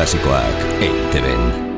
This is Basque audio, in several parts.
klasikoak eiteben.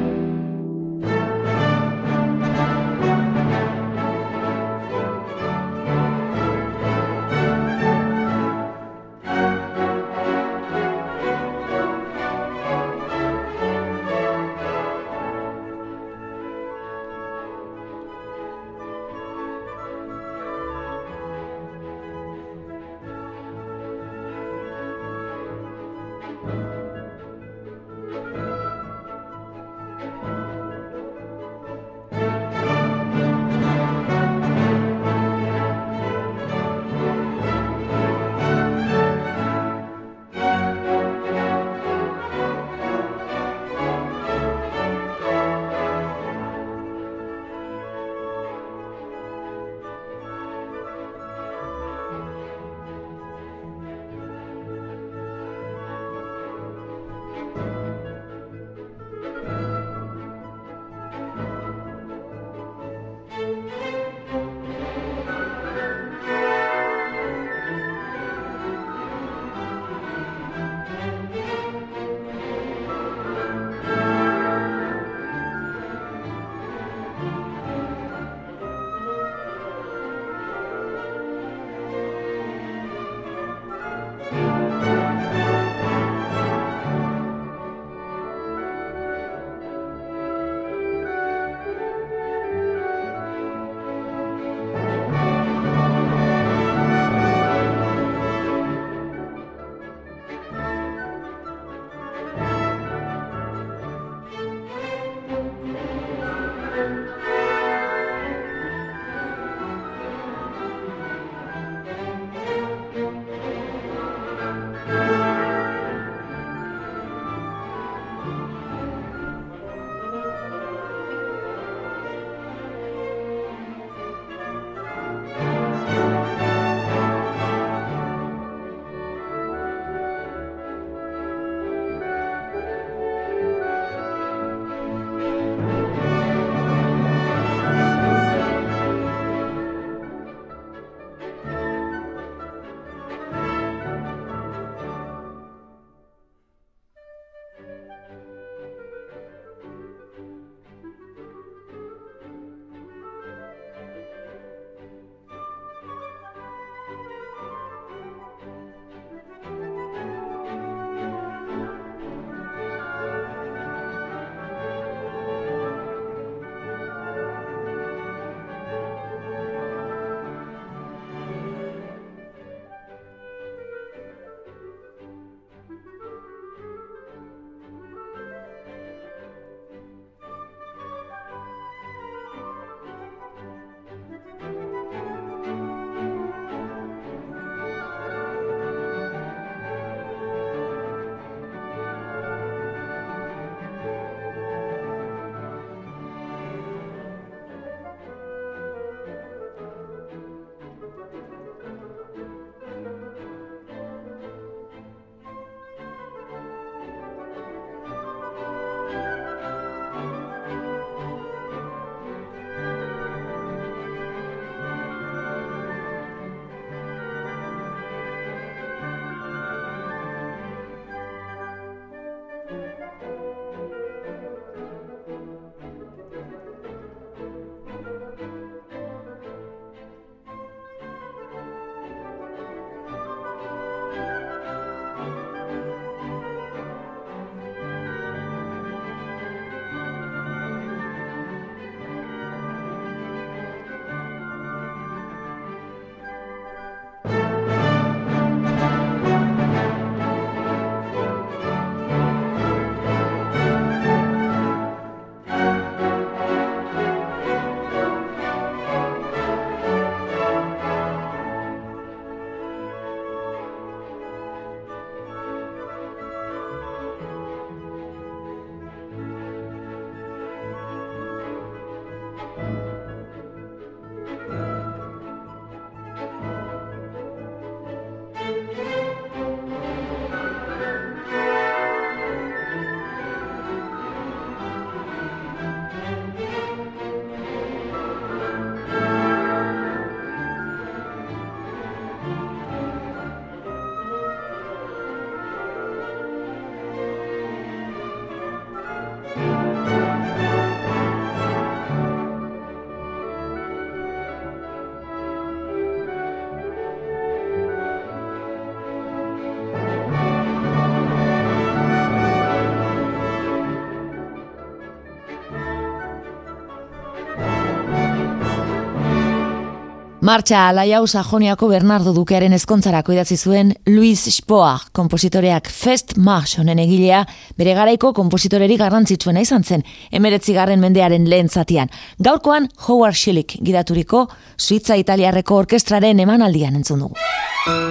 Martxa alaiau sajoniako Bernardo Dukearen ezkontzarako idatzi zuen Luis Spoa, kompositoreak Fest March honen egilea, bere garaiko kompositoreri garrantzitsuena izan zen, emeretzi garren mendearen lehen zatian. Gaurkoan Howard Schillik gidaturiko Suiza Italiarreko orkestraren emanaldian entzun dugu.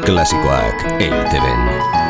Klasikoak eiteben.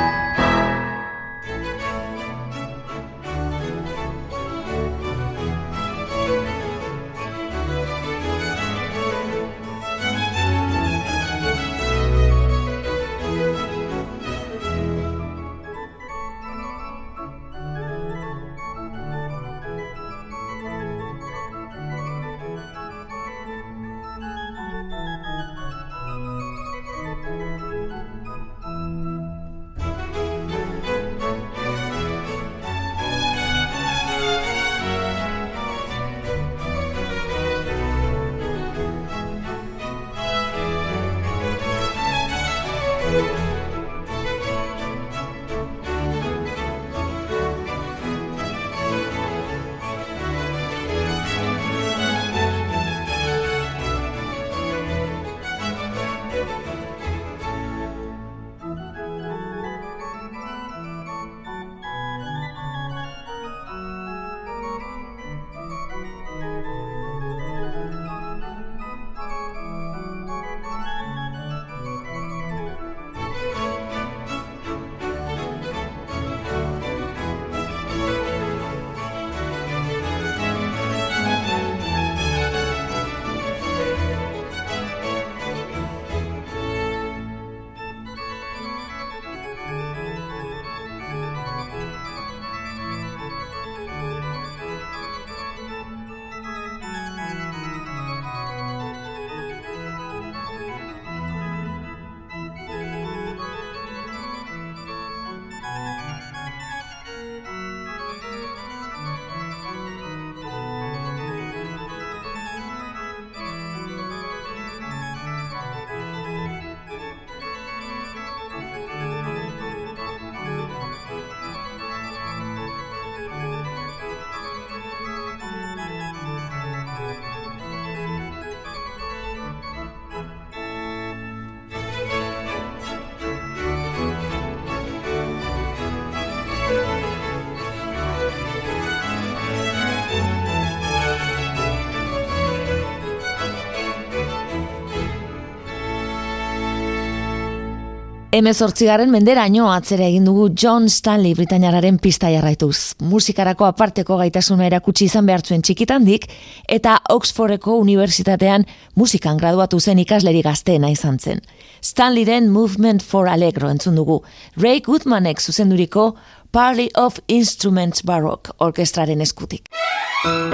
Hemezortzigaren menderaino atzera egin dugu John Stanley Britainiararen pista jarraituz. Musikarako aparteko gaitasuna erakutsi izan behartzuen txikitandik eta Oxfordeko Unibertsitatean musikan graduatu zen ikasleri gazteena izan zen. Stanleyren Movement for Allegro entzun dugu. Ray Goodmanek zuzenduriko Party of Instruments Baroque orkestraren eskutik.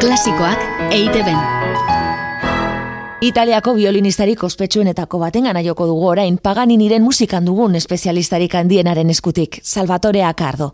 Klasikoak eite Italiako violinistarik ospetsuenetako baten gana joko dugu orain paganiniren musikan dugun espezialistarik handienaren eskutik, Salvatore Acardo.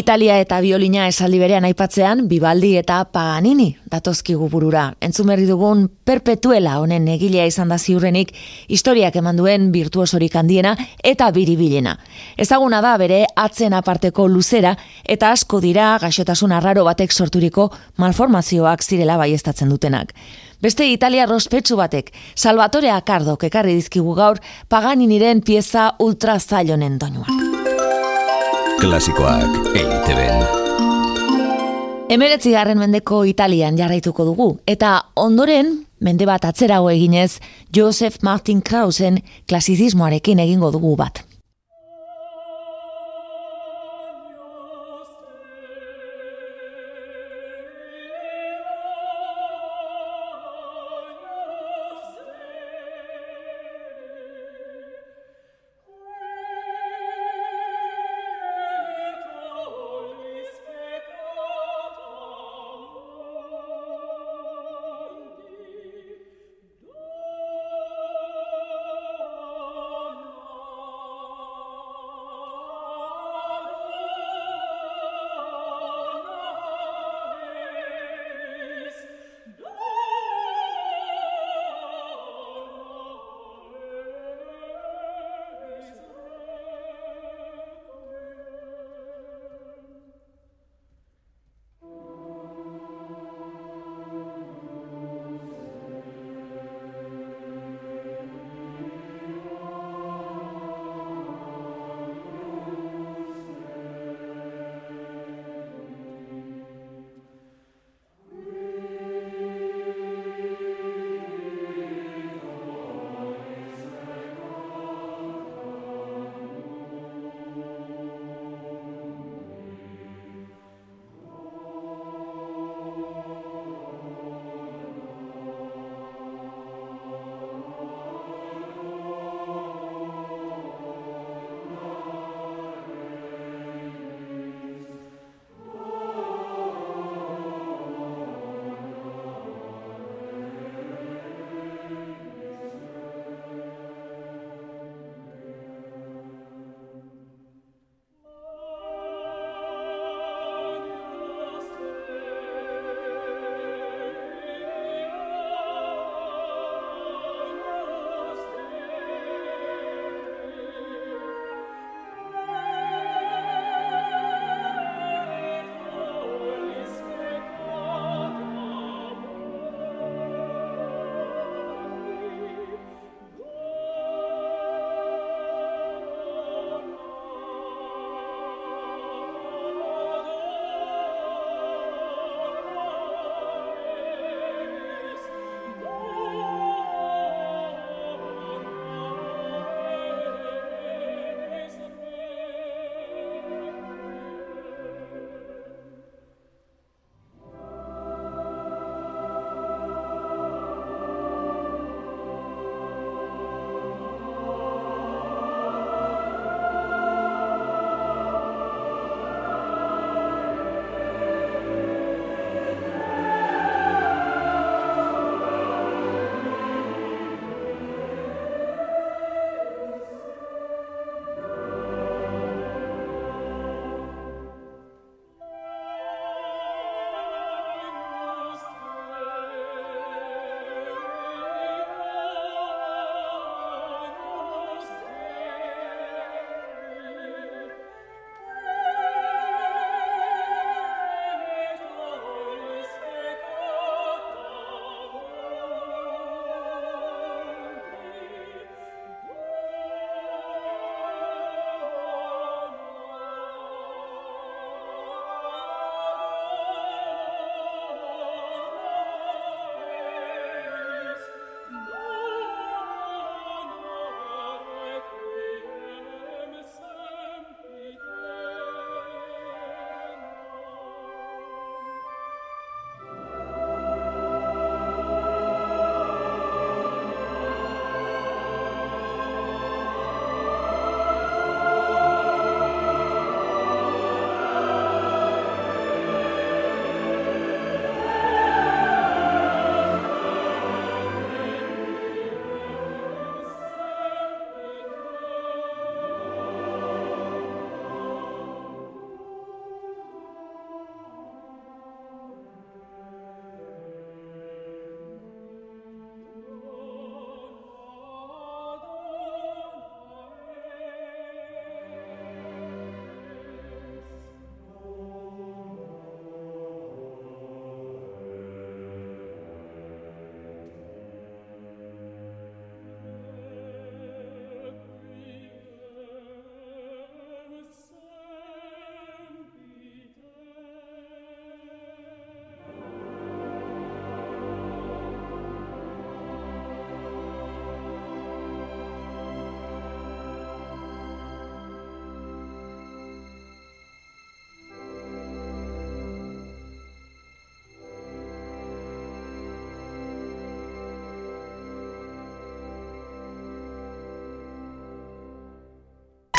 Italia eta biolina esaldi berean aipatzean, Bibaldi eta Paganini datozkigu burura. Entzun berri dugun perpetuela honen egilea izan da ziurrenik historiak eman duen virtuosorik handiena eta biribilena. Ezaguna da bere atzen aparteko luzera eta asko dira gaixotasun arraro batek sorturiko malformazioak zirela baiestatzen dutenak. Beste Italia rospetsu batek, Salvatore Akardo kekarri dizkigu gaur Paganiniren pieza ultra zailonen doinuak. Klasikoak EITB-en. Emeretzi garren mendeko Italian jarraituko dugu, eta ondoren, mende bat atzerago eginez, Joseph Martin Krausen klasizismoarekin egingo dugu bat.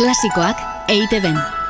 Klasikoak EITB-en.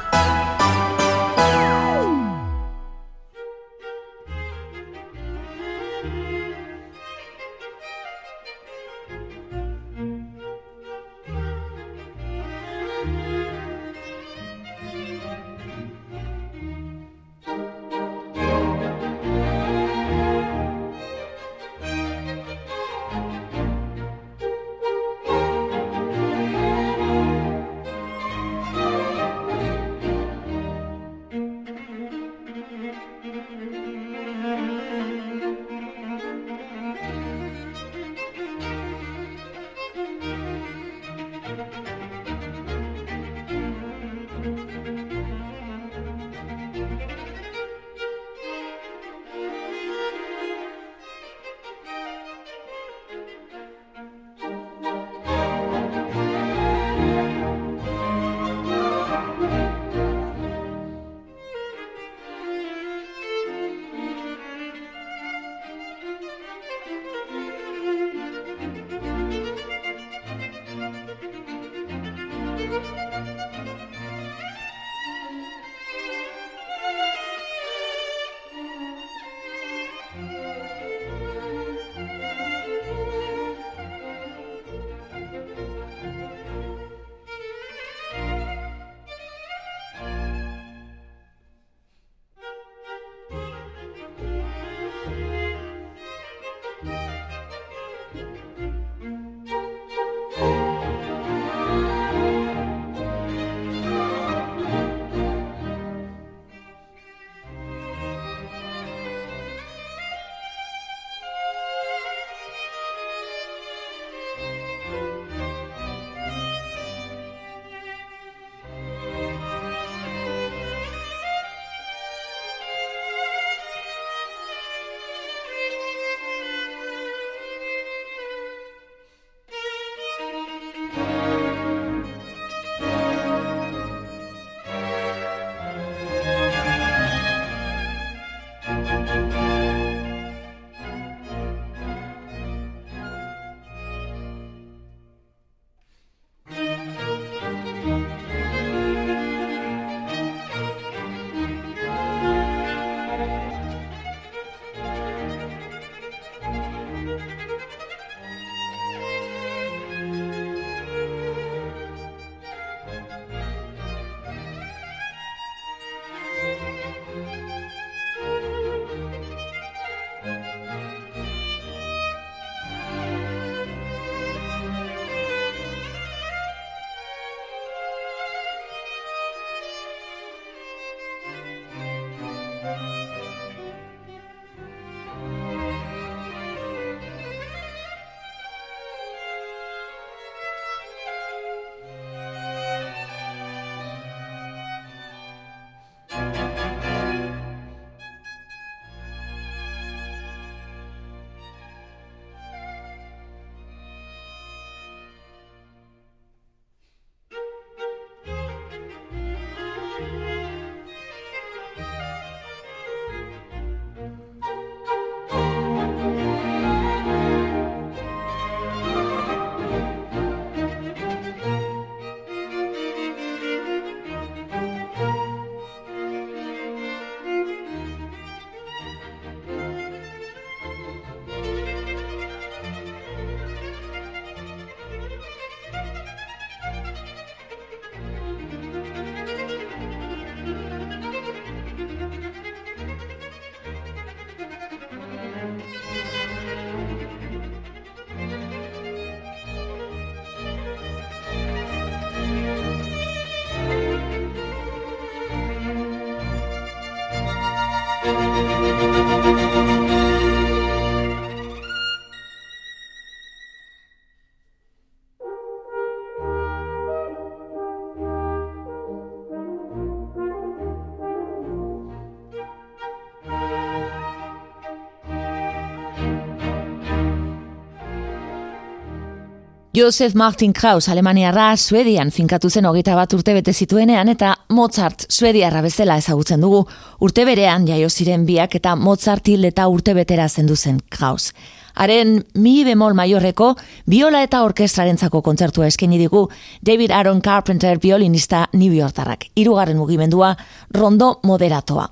Josef Martin Kraus Alemaniarra Suedian finkatu zen hogeita bat urte bete zituenean eta Mozart Suediarra bezala ezagutzen dugu. Urte berean jaio ziren biak eta Mozart hil eta urte betera zendu zen Kraus. Haren mi bemol maiorreko biola eta orkestrarentzako kontzertua eskaini digu David Aaron Carpenter violinista New Yorkarrak. Hirugarren mugimendua rondo moderatoa.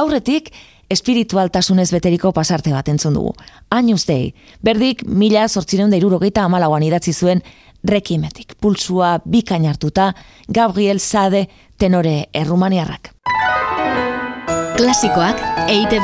Aurretik, espiritualtasunez beteriko pasarte bat entzun dugu. Años Day, berdik mila sortzireun irurogeita amalauan idatzi zuen rekimetik. Pulsua bikain hartuta, Gabriel Sade tenore errumaniarrak. Klasikoak eite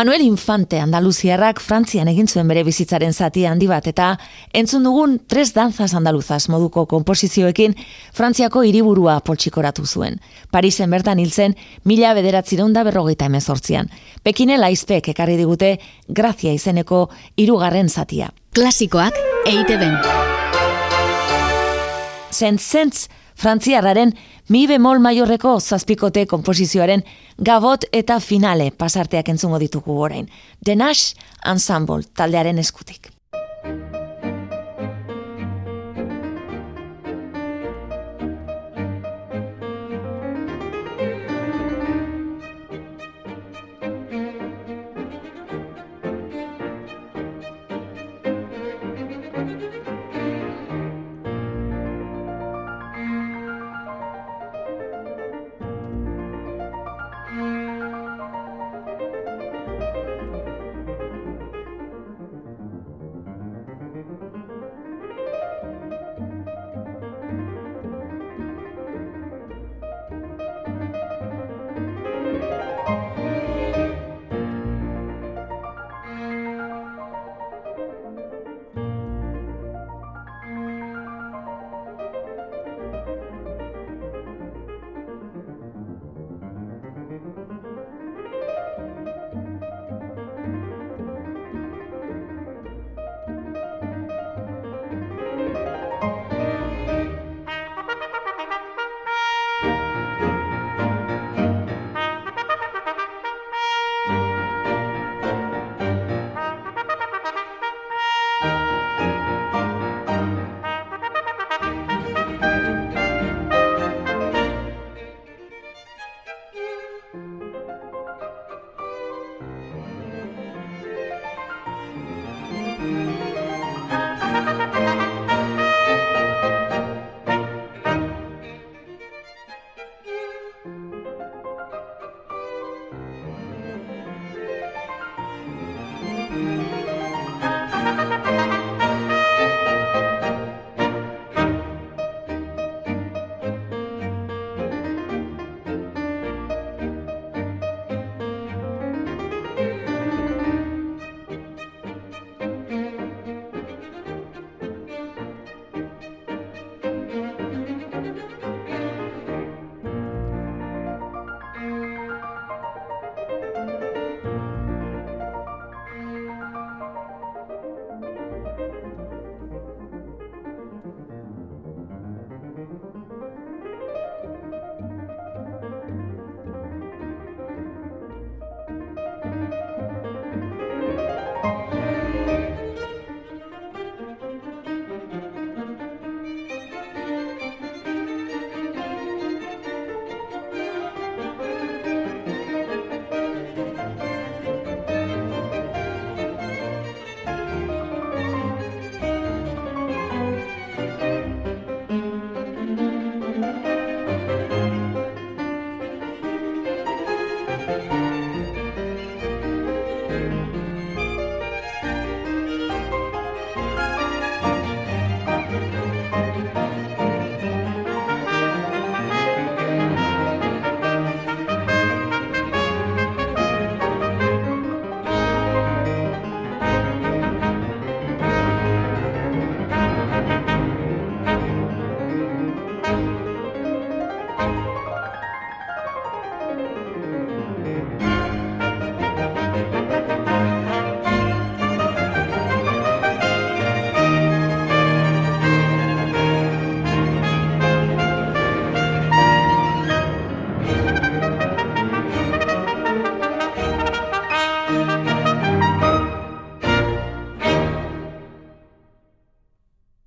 Manuel Infante Andaluziarrak Frantzian egin zuen bere bizitzaren zati handi bat eta entzun dugun tres danzas andaluzas moduko komposizioekin Frantziako hiriburua poltsikoratu zuen. Parisen bertan hiltzen mila bederatzireun da berrogeita emezortzian. Pekine laizpek ekarri digute grazia izeneko hirugarren zatia. Klasikoak eite ben. Zentzentz Frantziarraren mi bemol maiorreko zazpikote komposizioaren gabot eta finale pasarteak entzungo ditugu orain. Denash Ensemble taldearen eskutik.